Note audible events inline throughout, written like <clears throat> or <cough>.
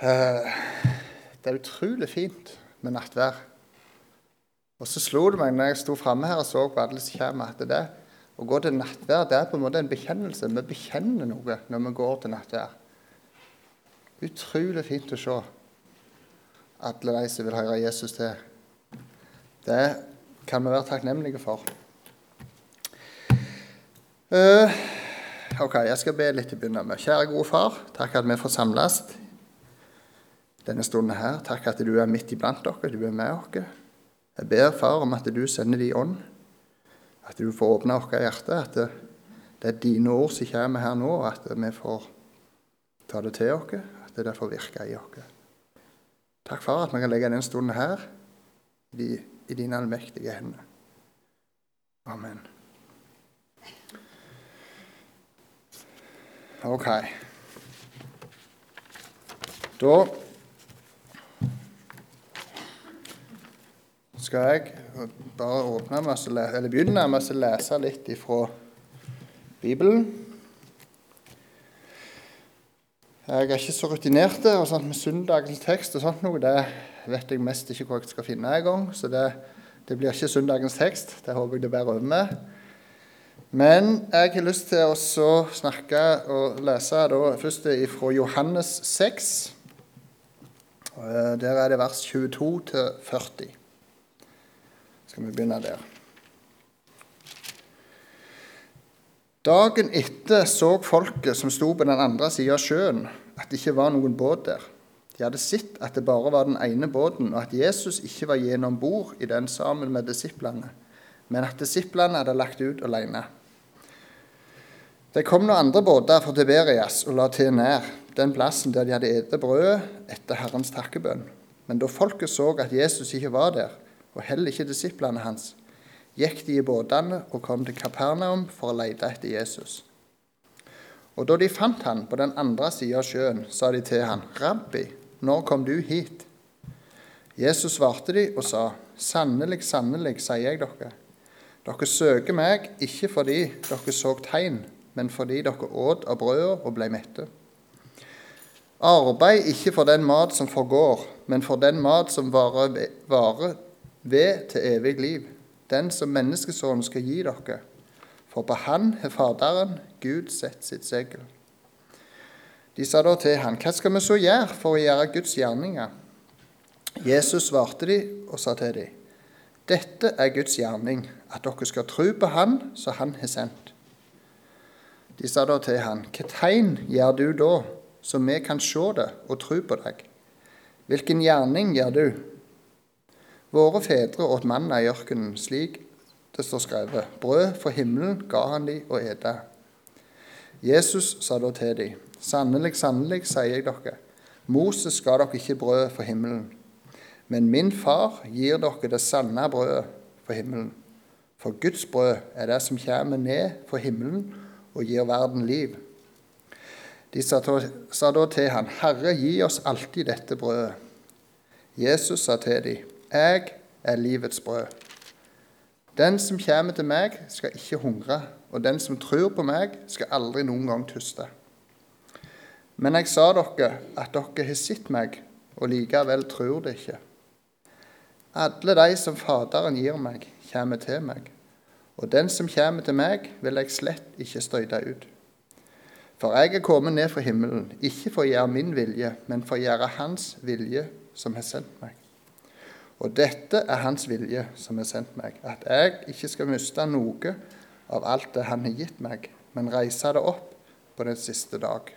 Eh, det er utrolig fint med nattvær. Og så slo det meg når jeg sto framme her og så på alle som kommer, at det å gå til nattvær det er på en måte en bekjennelse. Vi bekjenner noe når vi går til nattvær. Utrolig fint å se alle de som vil høre Jesus til. Det kan vi være takknemlige for. Uh, ok, Jeg skal be litt til å med. Kjære gode far, takk at vi får samles denne stunden her. Takk at du er midt iblant dere, du er med oss. Jeg ber, far, om at du sender din ånd, at du får åpne vårt hjerte, at det, det, er dine ord som kommer her nå, at vi får ta det til oss, at det får virke i oss. Takk, far, at vi kan legge denne stunden her i, i dine allmektige hender. Amen. Ok. Da skal jeg bare med begynne med å lese litt ifra Bibelen. Jeg er ikke så rutinert med søndagens tekst og sånt noe. Det vet jeg mest ikke hvor jeg skal finne en gang. Så det, det blir ikke søndagens tekst. Det håper jeg det bærer over med. Men jeg har lyst til å snakke og lese da, først fra Johannes 6. Der er det vers 22 til 40 skal vi begynne der. Dagen etter så folket som sto på den andre sida av sjøen, at det ikke var noen båt der. De hadde sett at det bare var den ene båten, og at Jesus ikke var gjennom bord i den sammen med disiplene, men at disiplene hadde lagt ut alene. Det kom noen andre båter fra Tiberias og la til nær den plassen der de hadde spist brødet etter Herrens takkebønn. Men da folket så at Jesus ikke var der, og heller ikke disiplene hans, gikk de i båtene og kom til Kapernaum for å lete etter Jesus. Og da de fant han på den andre sida av sjøen, sa de til han, 'Rabbi, når kom du hit?' Jesus svarte de og sa, 'Sannelig, sannelig, sier jeg dere.' Dere søker meg ikke fordi dere så tegn, men fordi dere åt av brødet og ble mette. Arbeid ikke for den mat som forgår, men for den mat som varer, varer ved til evig liv, den som menneskesønnen skal gi dere. For på Han har Faderen, Gud, sett sitt segel. De sa da til han, Hva skal vi så gjøre for å gjøre Guds gjerninger? Jesus svarte de og sa til dem, Dette er Guds gjerning, at dere skal tro på Han som Han har sendt. De sa da til han, Hva tegn gjør du da, så vi kan se det og tro på deg? Hvilken gjerning gjør du? Våre fedre åt manna i ørkenen, slik det står skrevet. Brød fra himmelen ga han de å ete. Jesus sa da til de, Sannelig, sannelig, sier jeg dere, Moses ga dere ikke brød fra himmelen, men min far gir dere det sanne brødet fra himmelen. For Guds brød er det som kommer ned fra himmelen og gir verden liv. De sa da til han, Herre, gi oss alltid dette brødet. Jesus sa til dem, 'Jeg er livets brød'. Den som kommer til meg, skal ikke hungre, og den som tror på meg, skal aldri noen gang tuste. Men jeg sa dere at dere har sett meg, og likevel tror det ikke. Alle de som Faderen gir meg, kommer til meg, og den som kommer til meg, vil jeg slett ikke støyte ut. For jeg er kommet ned fra himmelen, ikke for å gjøre min vilje, men for å gjøre Hans vilje som har sendt meg. Og dette er Hans vilje som har sendt meg, at jeg ikke skal miste noe av alt det Han har gitt meg, men reise det opp på den siste dag.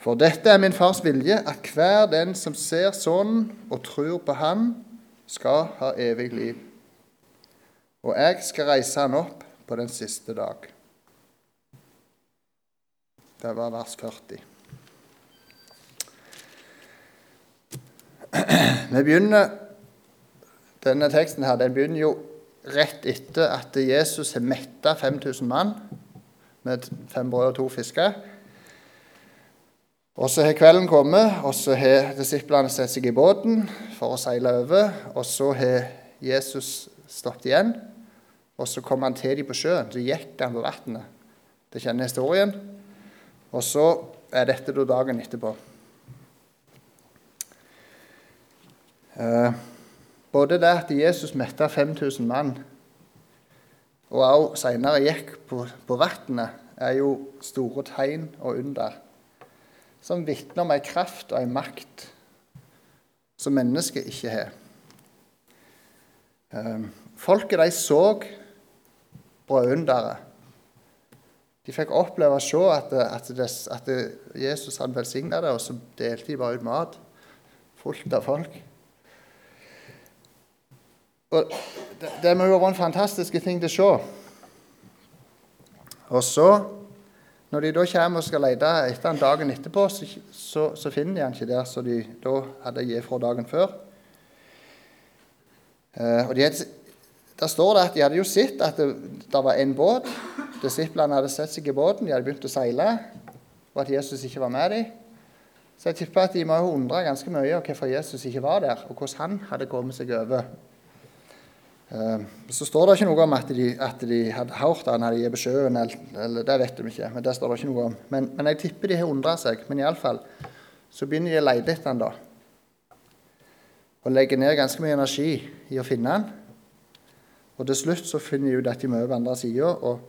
For dette er min fars vilje, at hver den som ser Sønnen og tror på Han, skal ha evig liv. Og jeg skal reise han opp på den siste dag. Det var vers 40. Vi begynner, Denne teksten her, den begynner jo rett etter at Jesus har metta 5000 mann med fem brød og to fisker. Og Så har kvelden kommet, og så har disiplene satt seg i båten for å seile over. Og så har Jesus stoppet igjen, og så kom han til dem på sjøen. Så gikk han på vannet. Det kjenner historien. Og så er dette dagen etterpå. Både det at Jesus metta 5000 mann, og også senere gikk på, på vannet, er jo store tegn og under som vitner om en kraft og en makt som mennesket ikke har. Eh, folket de så brødunderet. De fikk oppleve å se at, at, det, at Jesus hadde velsigna det, og så delte de bare ut mat fullt av folk. Og det, det må jo være en fantastisk ting til å se. Og så, når de da kommer og skal lete etter han dagen etterpå, så, så, så finner de han ikke der som de da hadde gitt fra dagen før. Eh, og de, Der står det at de hadde jo sett at det, det var en båt. Disiplene hadde sett seg i båten, de hadde begynt å seile, og at Jesus ikke var med dem. Så jeg tipper at de må ha undra ganske mye om hvorfor Jesus ikke var der, og hvordan han hadde kommet seg over. Eh, så står det ikke noe om at de, at de hadde hørt han hadde gitt beskjeden, eller, eller, det vet de ikke. men det står det ikke noe om. Men, men jeg tipper de har undra seg. Men iallfall så begynner de å lete etter han da. Og legger ned ganske mye energi i å finne han. Og til slutt så finner de ut at de må over andre sida, og,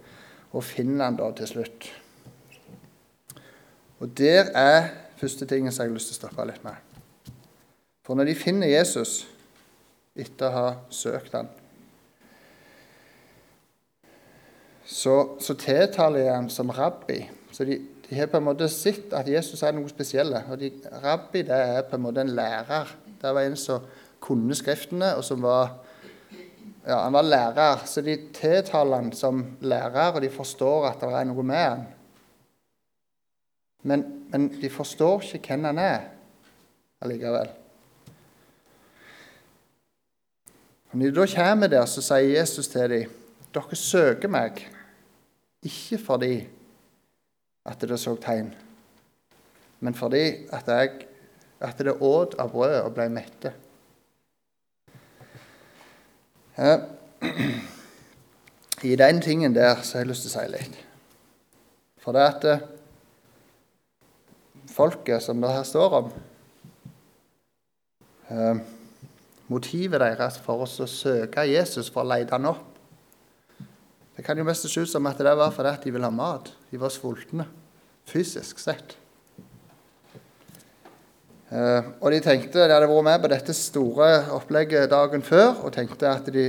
og finner han da til slutt. Og der er første tingen som jeg har lyst til å stoppe litt med. For når de finner Jesus etter å ha søkt han, så, så tiltaler jeg ham som rabbi. Så de, de, har på en måte sett at Jesus er noe spesielt. Og de, rabbi det er på en måte en lærer. Det var en som kunne Skriftene, og som var ja, Han var lærer, så de tiltaler han som lærer, og de forstår at det er noe med han. Men, men de forstår ikke hvem han er allikevel. Og Når de da kommer der, så sier Jesus til dem dere søker meg ikke fordi at det så tegn, men fordi at, jeg, at det åt av brødet og ble mette. <clears throat> I den tingen der så har jeg lyst til å si litt. For det at eh, folket som det her står om eh, Motivet deres for oss å søke Jesus, for å lete han opp, det kan jo mest se ut som at det var fordi de ville ha mat. De var sultne, fysisk sett. Eh, og de tenkte, de hadde vært med på dette store opplegget dagen før og tenkte at de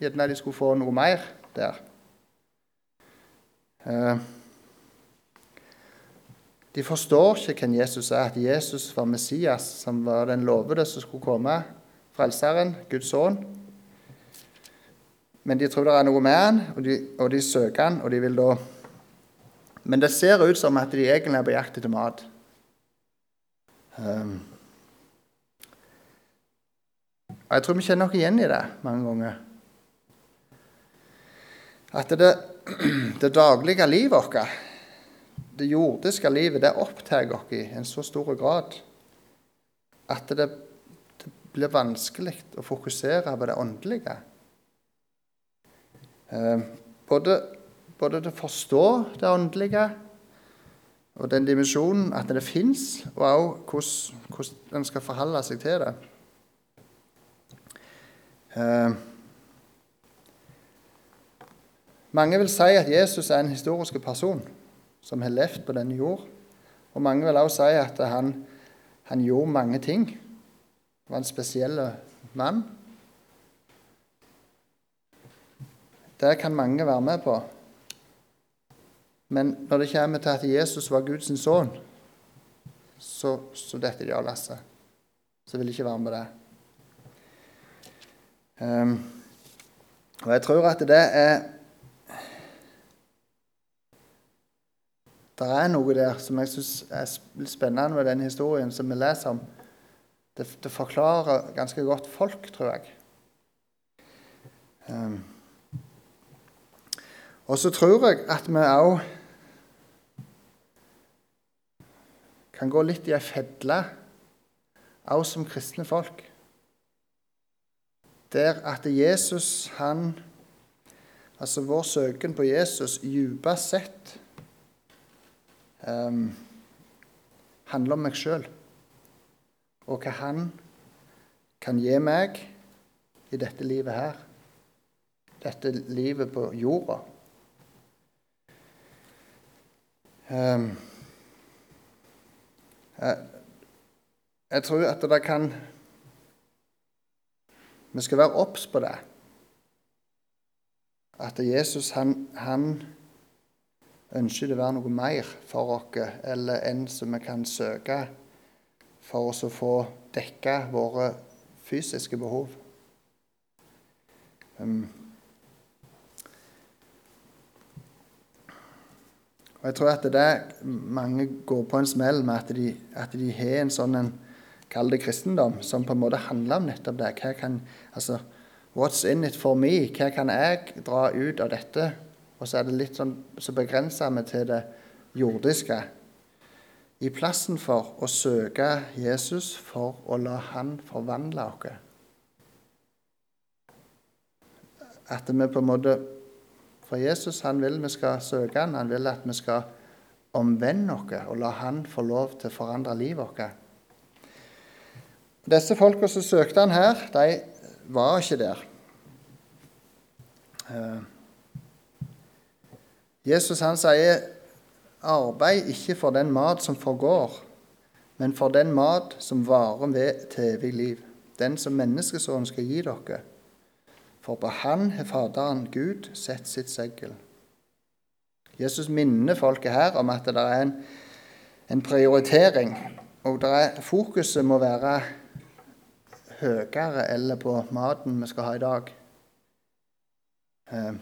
gjerne skulle få noe mer der. Eh, de forstår ikke hvem Jesus er, at Jesus var Messias, som var den lovede som skulle komme, frelseren, Guds sønn. Men de tror det er noe med han, og de, og de søker han, og de vil da Men det ser ut som at de egentlig er på jakt etter mat. Um, jeg tror vi kjenner oss igjen i det mange ganger. At det, <clears throat> det daglige livet vårt, det jordiske livet, det opptar oss i en så stor grad at det, det blir vanskelig å fokusere på det åndelige. Eh, både, både til å forstå det åndelige og den dimensjonen at det fins, og også hvordan, hvordan en skal forholde seg til det. Eh, mange vil si at Jesus er en historisk person som har levd på denne jord. Og mange vil også si at han, han gjorde mange ting. Han var en spesiell mann. Det kan mange være med på. Men når det kommer til at Jesus var Guds sønn, så, så detter de av lasset. Så vil de ikke være med det. Um, og jeg tror at det er Det er noe der som jeg syns er spennende med den historien som vi leser om. Det, det forklarer ganske godt folk, tror jeg. Um, og så tror jeg at vi òg kan gå litt i ei fedle, òg som kristne folk. Der at Jesus, han Altså vår søken på Jesus dypest sett um, handler om meg sjøl. Og hva han kan gi meg i dette livet her. Dette livet på jorda. Um, jeg, jeg tror at det kan Vi skal være obs på det. At Jesus han, han ønsker det å være noe mer for oss eller enn som vi kan søke for oss å få dekka våre fysiske behov. Um, og Jeg tror at det er mange går på en smell med at de, at de har en sånn en Kall det kristendom, som på en måte handler om nettopp det. Hva kan, altså, What's in it for me? Hva kan jeg dra ut av dette? Og så er det litt sånn, så begrenser vi til det jordiske. I plassen for å søke Jesus for å la Han forvandle oss. At vi på en måte For Jesus han vil vi skal søke han, han vil at vi skal omvende oss og la Han få lov til å forandre livet vårt. Disse folka som søkte han her, de var ikke der. Eh, Jesus han sier, 'Arbeid ikke for den mat som forgår, men for den mat som varer ved til evig liv.' 'Den som menneskesonen skal gi dere.' For på Han har Faderen Gud sett sitt seggel. Jesus minner folket her om at det er en, en prioritering. Og er, fokuset må være høyere eller på maten vi skal ha i dag. Eh,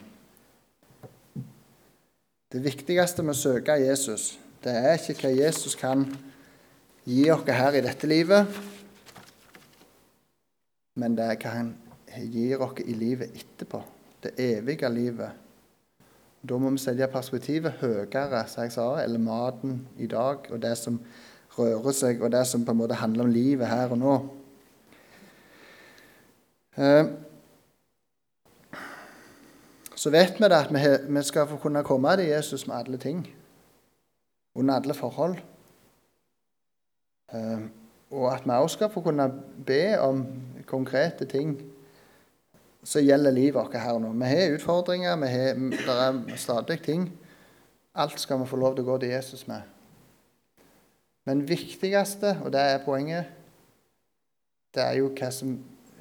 det viktigste med å søke Jesus, det er ikke hva Jesus kan gi oss her i dette livet, men det er hva han gir oss i livet etterpå. Det evige livet. Da må vi sette perspektivet høyere, som jeg sa, eller maten i dag, og det som rører seg, og det som på en måte handler om livet her og nå. Eh, så vet vi at vi skal få kunne komme til Jesus med alle ting, under alle forhold. Eh, og at vi også skal få kunne be om konkrete ting som gjelder livet vårt her nå. Vi har utfordringer, vi har, det er stadig ting. Alt skal vi få lov til å gå til Jesus med. Men viktigste, og det er poenget, det er jo hva som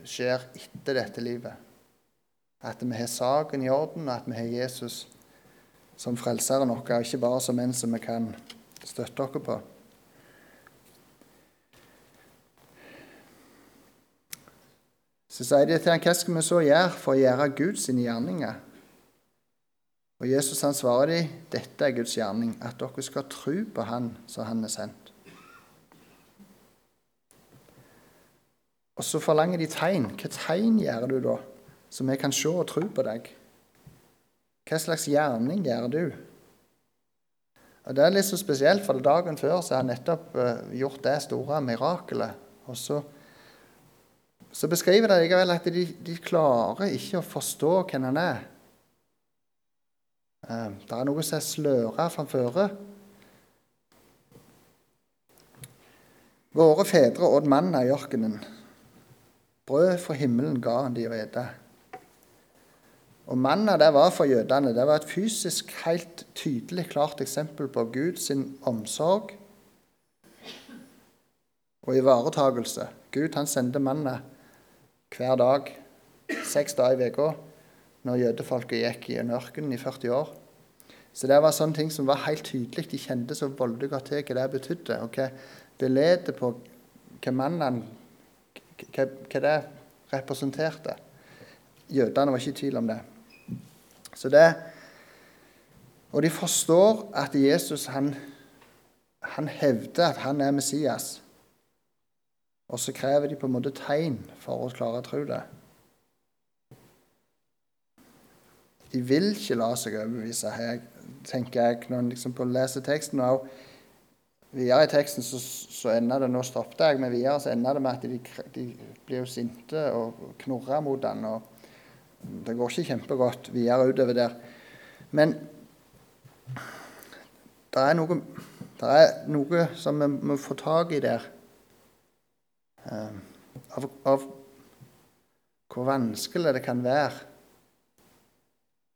skjer etter dette livet. At vi har saken i orden, og at vi har Jesus som frelseren vår, ikke bare som en som vi kan støtte oss på. Så sier de til ham, hva skal vi så gjøre for å gjøre Guds gjerninger? Og Jesus han svarer dem, dette er Guds gjerning, at dere skal tro på Han som Han er sendt. Og så forlanger de tegn. Hva tegn gjør du da, så vi kan se og tro på deg? Hva slags gjerning gjør du? Og Det er litt så spesielt, for dagen før så har han nettopp uh, gjort det store mirakelet. Og så, så beskriver det likevel at de, de, klarer ikke å forstå hvem han er. Uh, det er noe som er sløra framfor. Våre fedre åt manna i ørkenen. Brød fra himmelen ga han de å ete. Og manna det var for jødene det var et fysisk helt tydelig, klart eksempel på Guds omsorg og ivaretagelse. Gud han sendte manna hver dag, seks dager i uka, når jødefolket gikk i en ørken i 40 år. Så det var sånne ting som var helt tydelig. De kjente så voldelig godt til hva det betydde. Og hva det ledet på hva mannen hva, hva det representerte. Jødene var ikke i tvil om det. Så det Og de forstår at Jesus han, han hevder at han er Messias. Og så krever de på en måte tegn for å klare å tro det. De vil ikke la seg overbevise, her, tenker jeg, når en liksom leser teksten. og Videre i teksten så, så ender det Nå stoppet jeg, men videre så ender det med at de, de blir jo sinte og knurrer mot han, og Det går ikke kjempegodt videre utover der. Men det er noe Det er noe som vi må få tak i der. Eh, av, av hvor vanskelig det kan være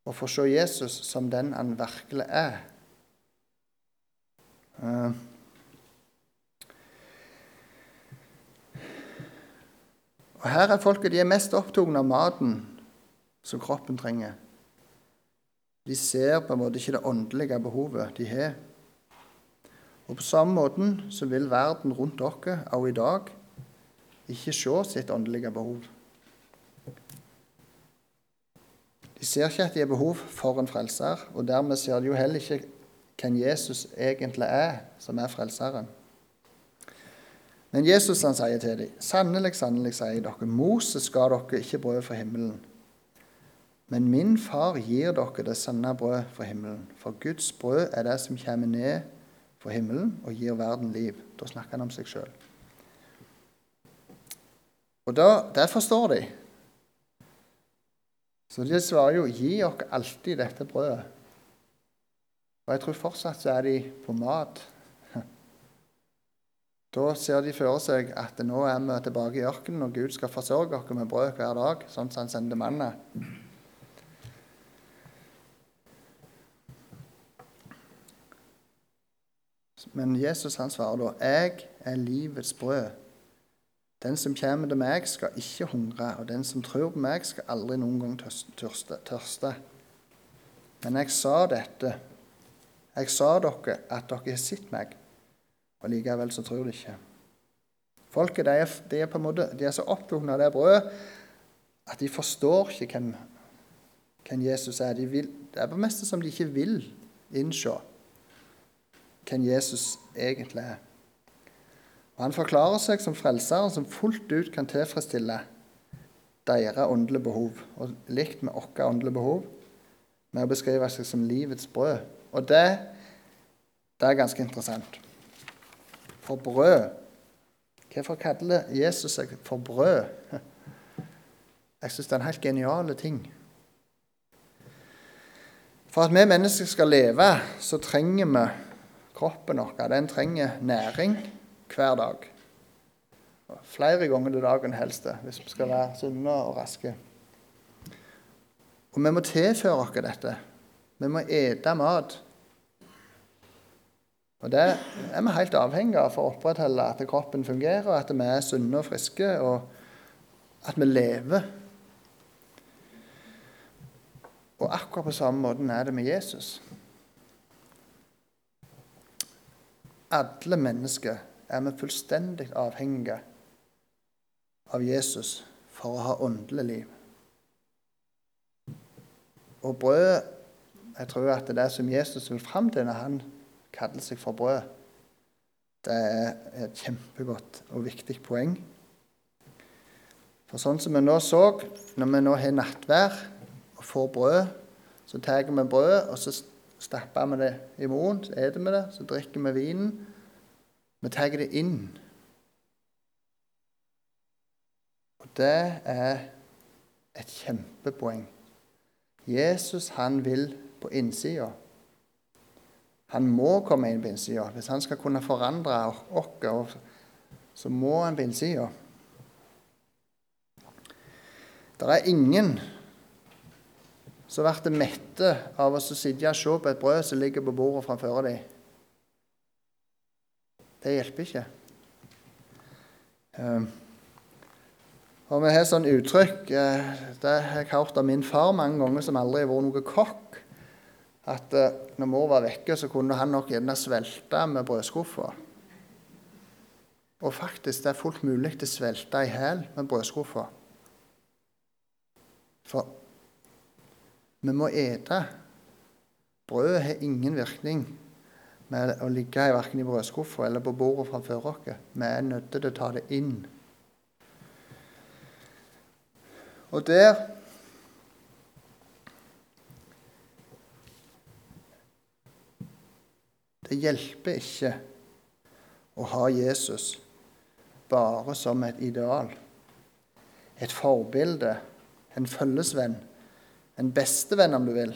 å få se Jesus som den han virkelig er. Uh, og Her er folket de er mest opptatt av maten som kroppen trenger. De ser på en måte ikke det åndelige behovet de har. Og På samme måten så vil verden rundt dere også i dag ikke se sitt åndelige behov. De ser ikke at de har behov for en frelser, og dermed ser de jo heller ikke hvem Jesus egentlig er, som er frelseren. Men Jesus han sier til dem, 'Sannelig, sannelig, sier dere, Moses ga dere ikke brød fra himmelen.' Men min far gir dere det sanne brød fra himmelen. For Guds brød er det som kommer ned fra himmelen og gir verden liv. Da snakker han om seg sjøl. Og da, det forstår de. Så de svarer jo 'Gi oss alltid dette brødet'. Og jeg tror fortsatt så er de på mat. <laughs> Da ser de for seg at nå er vi tilbake i ørkenen, og Gud skal forsørge oss med brød hver dag, sånn som han sender mannet. Men Jesus han svarer da, 'Jeg er livets brød'. Den som kommer til meg, skal ikke hungre, og den som tror på meg, skal aldri noen gang tørste. Men jeg sa dette. Jeg sa dere at dere har sett meg, og likevel så tror de ikke. Folket de er, de er, på en måte, de er så opptatt av det brødet at de forstår ikke hvem, hvem Jesus er. De vil, det er på meste som de ikke vil innse hvem Jesus egentlig er. Og Han forklarer seg som frelseren som fullt ut kan tilfredsstille deres åndelige behov, og likt med våre åndelige behov, med å beskrive seg som livets brød. Og det, det er ganske interessant. For brød Hvorfor kaller Jesus seg for brød? Jeg syns det er en helt genial ting. For at vi mennesker skal leve, så trenger vi kroppen vår. Den trenger næring hver dag. Flere ganger til dagen helst, hvis vi skal være sunne og raske. Og vi må tilføre oss dette. Vi må ete mat. Og Det er vi helt avhengig av for å opprettholde at kroppen fungerer, at vi er sunne og friske, og at vi lever. Og akkurat på samme måten er det med Jesus. Alle mennesker er vi fullstendig avhengige av Jesus for å ha åndelig liv. Og brødet Jeg tror at det som Jesus vil fram til når han kaller seg for brød, det er et kjempegodt og viktig poeng. For sånn som vi nå så, når vi nå har nattvær og får brød, så tar vi brød, og så stapper vi det i munnen, så spiser vi det, så drikker vi vinen. Vi tar det inn. Og det er et kjempepoeng. Jesus han vil på innsida. Han må komme inn på innsida. Hvis han skal kunne forandre oss, så må han på innsida. Det er ingen som blir mette av å sitte og se på et brød som ligger på bordet framfor dem. Det hjelper ikke. Um, og vi har sånn uttrykk eh, Det har jeg hørt av min far mange ganger, som aldri har vært noe kokk, at uh, når mor var vekke, så kunne han nok gjerne svelte med brødskuffa. Og faktisk, det er fullt mulig å svelte i hæl med brødskuffa. For vi må ete. Brødet har ingen virkning med å ligge verken i brødskuffa eller på bordet framfor oss. Vi er nødt til å ta det inn. Og der Det hjelper ikke å ha Jesus bare som et ideal, et forbilde, en følgesvenn, en bestevenn, om du vil.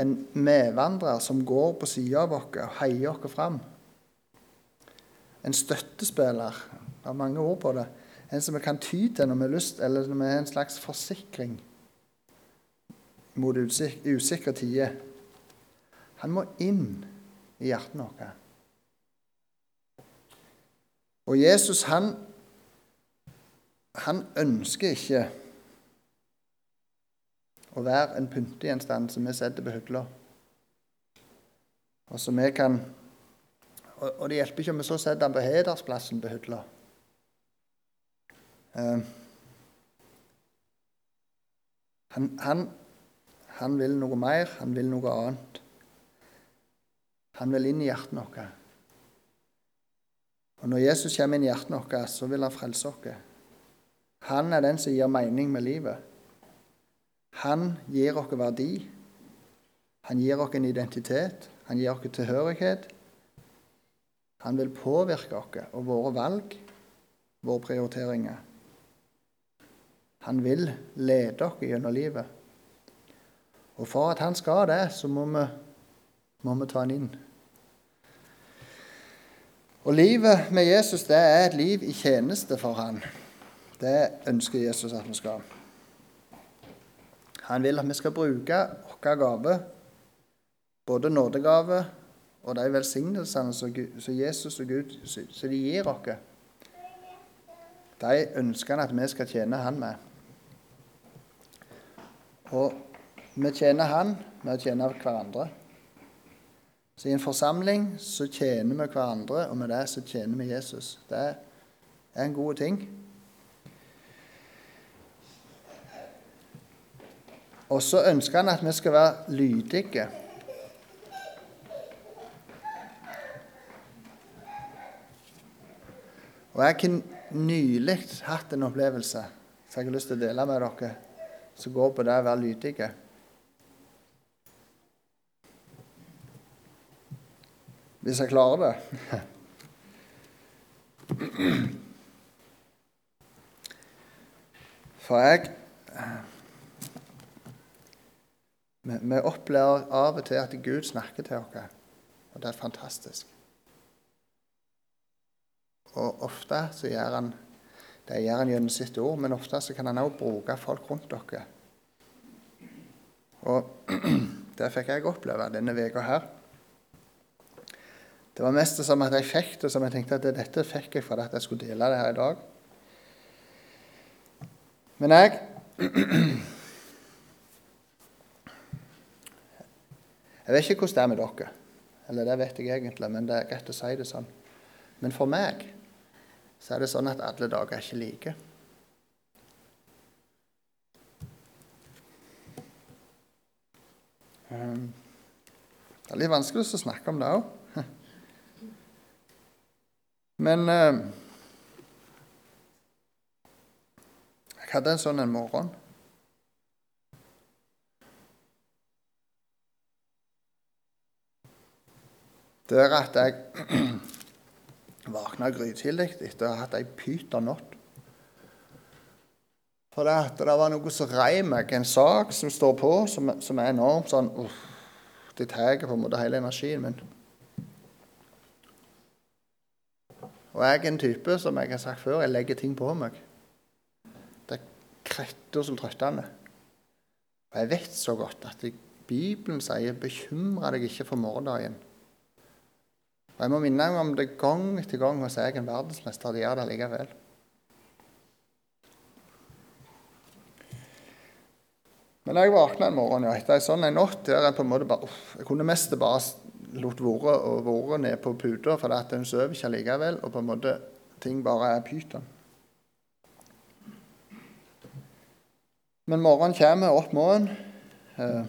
En medvandrer som går på sida av oss og heier oss fram. En støttespiller. Det er mange ord på det. En som vi kan ty til når vi har lyst, eller når vi har en slags forsikring mot usikre tider. Han må inn i hjertet vårt. Og Jesus, han, han ønsker ikke å være en pyntegjenstand som vi setter på hylla. Og som vi kan og, det hjelper ikke om vi så setter den på hedersplassen på hylla. Uh, han, han, han, vil noe mer, han vil noe annet. Han vil inn i hjertet vårt. Og når Jesus kommer inn i hjertet vårt, så vil han frelse oss. Han er den som gir mening med livet. Han gir oss verdi. Han gir oss en identitet. Han gir oss tilhørighet. Han vil påvirke oss og våre valg, våre prioriteringer. Han vil lede oss gjennom livet. Og for at han skal det, så må vi, må vi ta han inn. Og livet med Jesus det er et liv i tjeneste for han. Det ønsker Jesus at vi skal. Han vil at vi skal bruke våre gaver, både nådegave og de velsignelsene som Jesus og Gud som de gir oss. De ønsker han at vi skal tjene Han med. Og vi tjener Han med å tjene hverandre. Så i en forsamling så tjener vi hverandre, og med det så tjener vi Jesus. Det er en god ting. Og så ønsker han at vi skal være lydige. Og jeg har nylig hatt en opplevelse som jeg har lyst til å dele med dere, som går på det å være lydige. Hvis jeg klarer det. For jeg vi, opplever av og til at Gud snakker til oss, og det er fantastisk. Og ofte så gjør han det gjør han gjennom sitt ord, men ofte så kan han også bruke folk rundt dere. Og <clears throat> det fikk jeg oppleve denne uka her. Det var mest som at jeg fikk det, som jeg tenkte at dette fikk jeg for at jeg skulle dele det her i dag. Men jeg <clears throat> Jeg vet ikke hvordan det er med dere. Eller det vet jeg egentlig, men det er greit å si det sånn. Men for meg så er det sånn at alle dager er ikke like. Um, det er litt vanskelig å snakke om det òg. <laughs> Men eh, jeg hadde en sånn en morgen. Der at jeg <clears throat> våkna grytidlig etter å ha hatt ei pytonnatt. For det, at det var noe som rei meg, en sak som står på, som, som er enormt sånn Det tar på en måte hele energien min. Og jeg er en type, som jeg har sagt før, jeg legger ting på meg. Det er kretter som trøttende. Og jeg vet så godt at Bibelen sier 'bekymre deg ikke for morgendagen'. Og Jeg må minne meg om det gang etter gang hos egen verdensmester. De gjør det likevel. Men jeg våkna en morgen ja, etter en sånn en natt der jeg på en måte bare, uff, jeg kunne mest bare latt være og vært ned på puta, for at hun sover ikke likevel, og på en måte ting bare er pyton. Men morgenen kommer opp morgenen. Eh,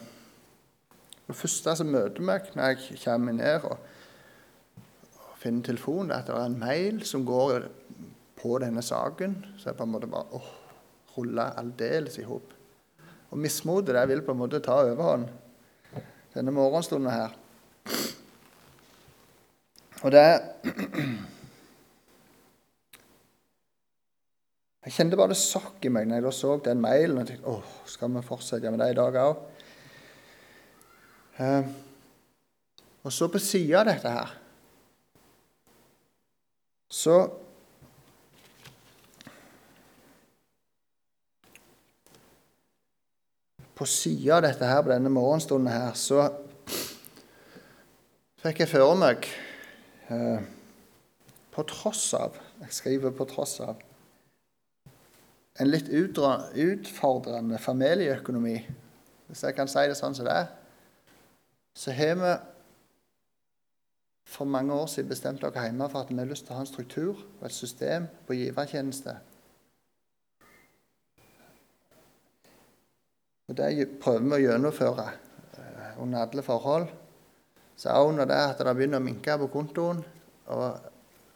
det første som møter meg når jeg kommer ned og finner telefonen, at det er en mail som går på denne saken. Så jeg på en måte bare åh, ruller aldeles i hop. Og mismotet vil på en måte ta overhånd denne morgenstunden her. Og det Jeg kjente bare det sokk i meg når jeg så den mailen og tenkte åh, skal vi fortsette med det i dag òg? Eh, og så på sida av dette her så På sida av dette her på denne morgenstunden her, så fikk jeg føre meg eh, På tross av Jeg skriver 'på tross av' en litt utfordrende familieøkonomi, hvis jeg kan si det sånn som det er, så har vi for mange år siden bestemte dere hjemme for at vi har lyst til å ha en struktur og et system på givertjeneste. Og Det prøver vi å gjennomføre eh, under alle forhold. Så også når det at det begynner å minke på kontoen,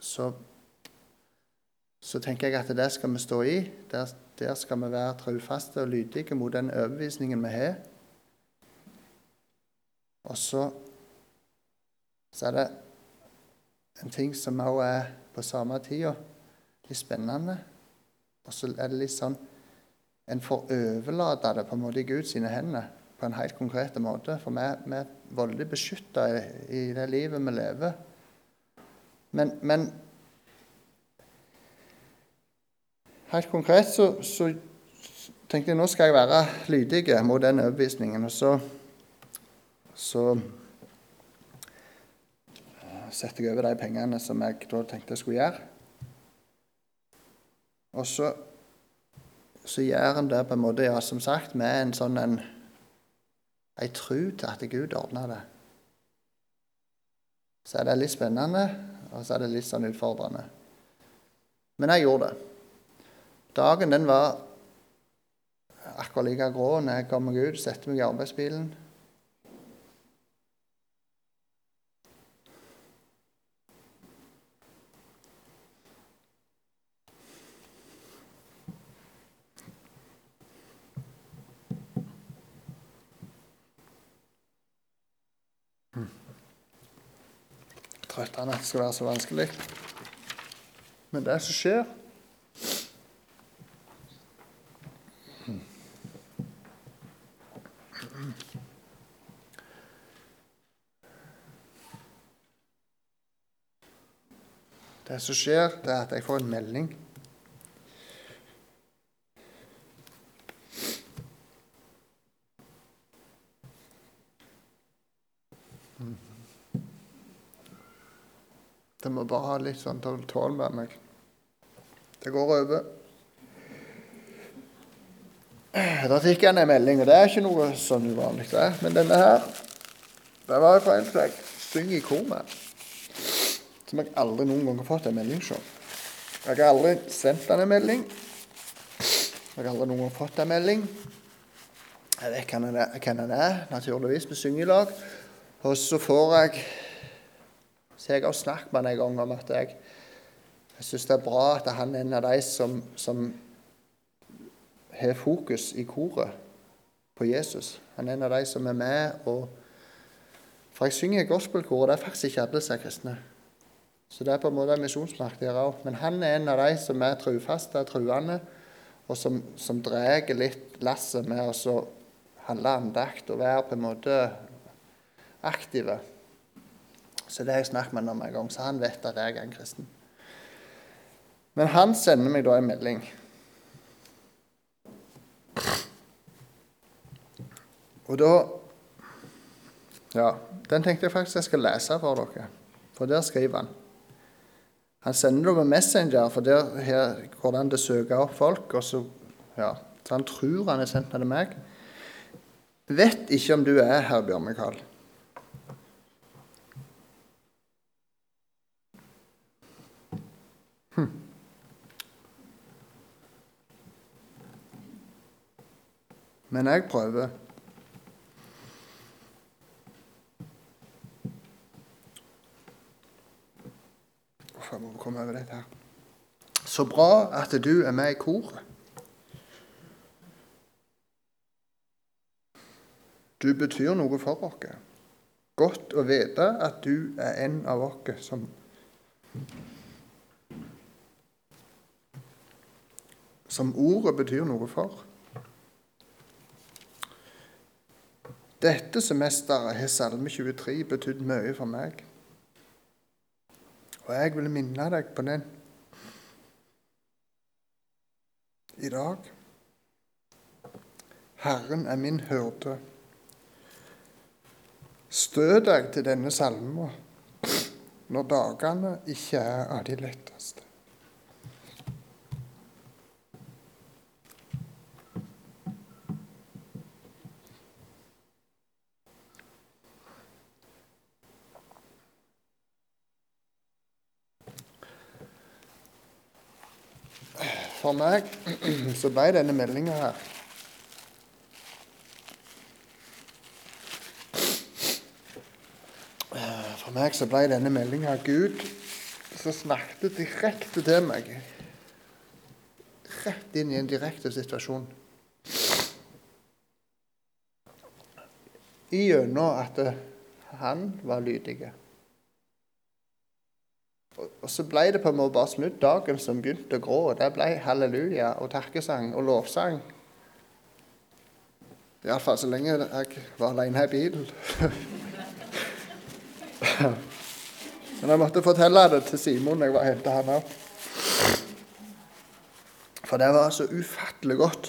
så, så, tenker jeg at det skal vi stå i. Der, der skal vi være trufaste og lydige mot den overbevisningen vi har. Og så, så er det en ting som også er på samme tida litt spennende. Og så er det litt sånn En får overlate det på en måte i Guds hender på en helt konkret måte. For vi, vi er veldig beskytta i, i, det livet vi lever. Men, men helt konkret så, så, tenkte jeg nå skal jeg være lydig mot den overbevisningen. Og så, så setter jeg over de pengene som jeg da tenkte jeg skulle gjøre. Og så, så gjør en det på en måte, ja, som sagt, med en sånn en, ei tru til at Gud ordner det. Så er det litt spennende, og så er det litt sånn utfordrende. Men jeg gjorde det. Dagen den var akkurat like grå når jeg kom meg ut, satte meg i arbeidsbilen. Trøttende at det skal være så vanskelig. Men det som skjer Det som skjer, det er at jeg får en melding. Bare ha litt sånn tål med meg. Det går over. Da fikk jeg en melding, og det er ikke noe sånn uvanlig, det. Men denne her, det var fra en som jeg synger i kor med. Som jeg aldri noen gang har fått en melding fra. Jeg har aldri sendt han en melding. Jeg har aldri noen gang fått en melding. Jeg vet hvem han er, naturligvis. Vi synger i lag. Og så får jeg så jeg har snakket med han en gang om at jeg, jeg syns det er bra at han er en av de som, som har fokus i koret på Jesus. Han er en av de som er med og For jeg synger i gospelkor, og det er faktisk ikke alle som er kristne. Så det er på en måte misjonsmark der òg. Men han er en av de som er trufaste, truende, og som, som drar litt lasset med å handle andakt og være på en måte aktive. Så det har jeg snakket med ham om en gang, så han vet at jeg er en kristen. Men han sender meg da en melding. Og da Ja, den tenkte jeg faktisk jeg skal lese for dere. For der skriver han. Han sender det med Messenger, for der går det an å søke opp folk. og så, ja, så Han tror han er sendt med til meg. Vet ikke om du er her, Bjørn Mikael. Men jeg prøver. Uff, jeg må komme over dette her. Så bra at du er med i koret. Du betyr noe for oss. Godt å vite at du er en av oss som som ordet betyr noe for. Dette semesteret har Salme 23 betydd mye for meg. Og jeg vil minne deg på den i dag. Herren er min hyrde. Stø deg til denne salmen når dagene ikke er av de letteste. <clears throat> For meg så ble denne meldinga her For meg så ble denne meldinga Gud som snakket direkte til meg. Rett inn i en direkte situasjon. Gjennom at han var lydig. Og så ble det på en måte bare snudd dagen som begynte å grå. Det ble halleluja og takkesang og lovsang. Iallfall så lenge jeg var alene i bilen. <laughs> Men jeg måtte fortelle det til Simon når jeg var og henta han opp. For det var så ufattelig godt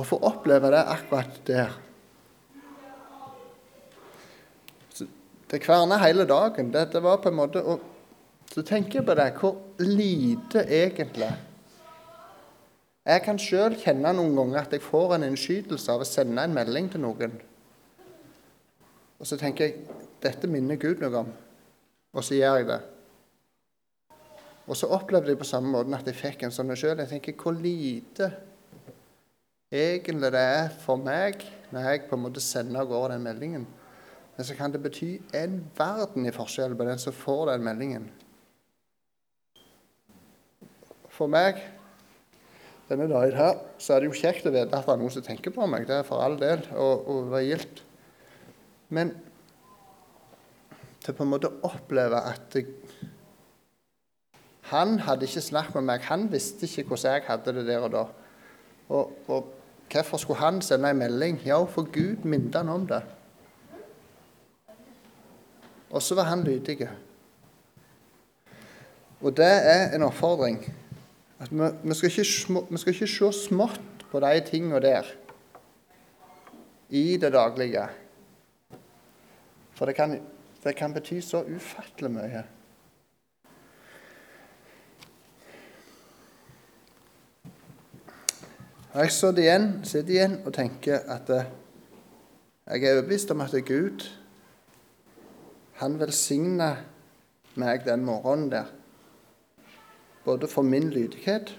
å få oppleve det akkurat der. Det kverna hele dagen. Det, var på en måte og Så tenker jeg på det, hvor lite egentlig Jeg kan sjøl kjenne noen ganger at jeg får en innskytelse av å sende en melding til noen. Og så tenker jeg dette minner Gud noe om, og så gjør jeg det. Og så opplevde jeg på samme måte at jeg fikk en sånn sjøl. Jeg tenker hvor lite egentlig det er for meg når jeg på en måte sender av gårde den meldingen. Men så kan det bety en verden i forskjell på den som får den meldingen. For meg denne dagen her, så er det jo kjekt å vite at det er noen som tenker på meg. Det er for all del, og, og det gildt. Men til på en måte å oppleve at jeg, han hadde ikke snakket med meg. Han visste ikke hvordan jeg hadde det der og da. Og, og hvorfor skulle han sende en melding? Ja, for Gud minnet han om det. Og så var han lydig. Og det er en oppfordring. At vi, vi, skal ikke, vi, skal ikke, se smått på de tingene der i det daglige. For det kan, det kan bety så ufattelig mye. Jeg sitter igjen, igjen og tenker at eh, jeg er overbevist om at Gud han velsigna meg den morgenen der, både for min lydighet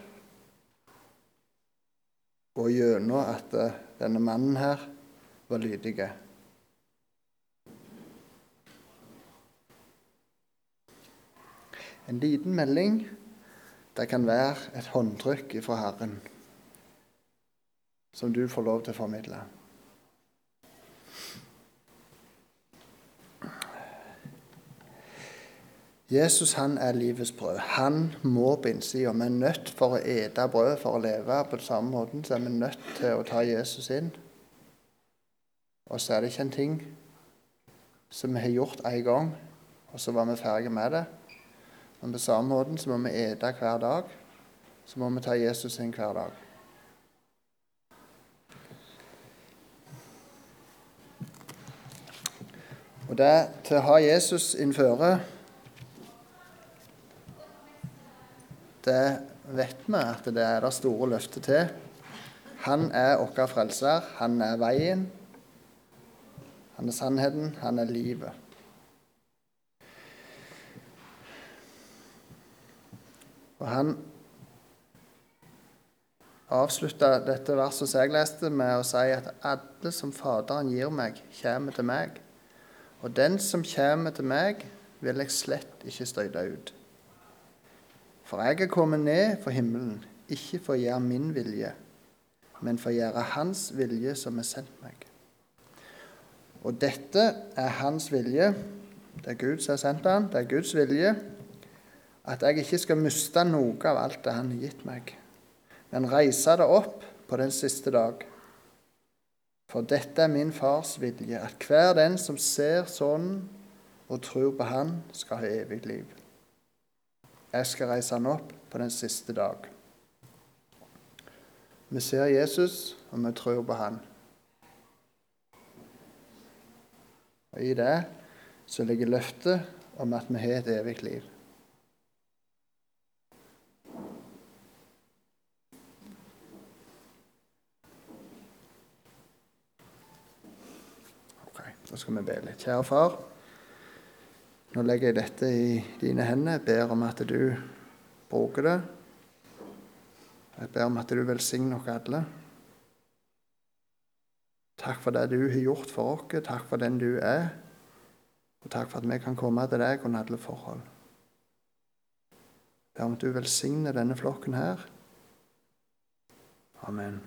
og gjennom at eh, denne mannen her var lydig. En liten melding det kan være et håndtrykk fra Herren som du får lov til å formidle. Jesus han er livets brød. Han må bindsida. Vi er nødt for å ete brød for å leve. På den samme måten så er vi nødt til å ta Jesus inn. Og så er det ikke en ting som vi har gjort én gang, og så var vi ferdige med det. Men på samme måten så må vi ete hver dag. Så må vi ta Jesus inn hver dag. Og det til å ha Jesus innføre det vet vi at det er det store løftet til. Han er vår frelser. Han er veien. Han er sannheten. Han er livet. Og han avslutta dette verset som jeg leste, med å si at alle som Faderen gir meg, kommer til meg. Og den som kommer til meg, vil jeg slett ikke støyte ut. For jeg er kommet ned fra himmelen, ikke for å gjøre min vilje, men for å gjøre Hans vilje som har sendt meg. Og dette er Hans vilje. Det er Gud som har sendt ham. Det er Guds vilje at jeg ikke skal miste noe av alt det Han har gitt meg, men reise det opp på den siste dag. For dette er min fars vilje, at hver den som ser Sønnen og tror på Han, skal ha evig liv. Jeg skal reise han opp på den siste dag. Vi ser Jesus, og vi tror på Han. Og I det så ligger løftet om at vi har et evig liv. Ok, Da skal vi be litt. Kjære far. Nå legger jeg dette i dine hender. Jeg ber om at du bruker det. Jeg ber om at du velsigner oss alle. Takk for det du har gjort for oss. Takk for den du er. Og takk for at vi kan komme til deg under alle forhold. Jeg ber om at du velsigner denne flokken her. Amen.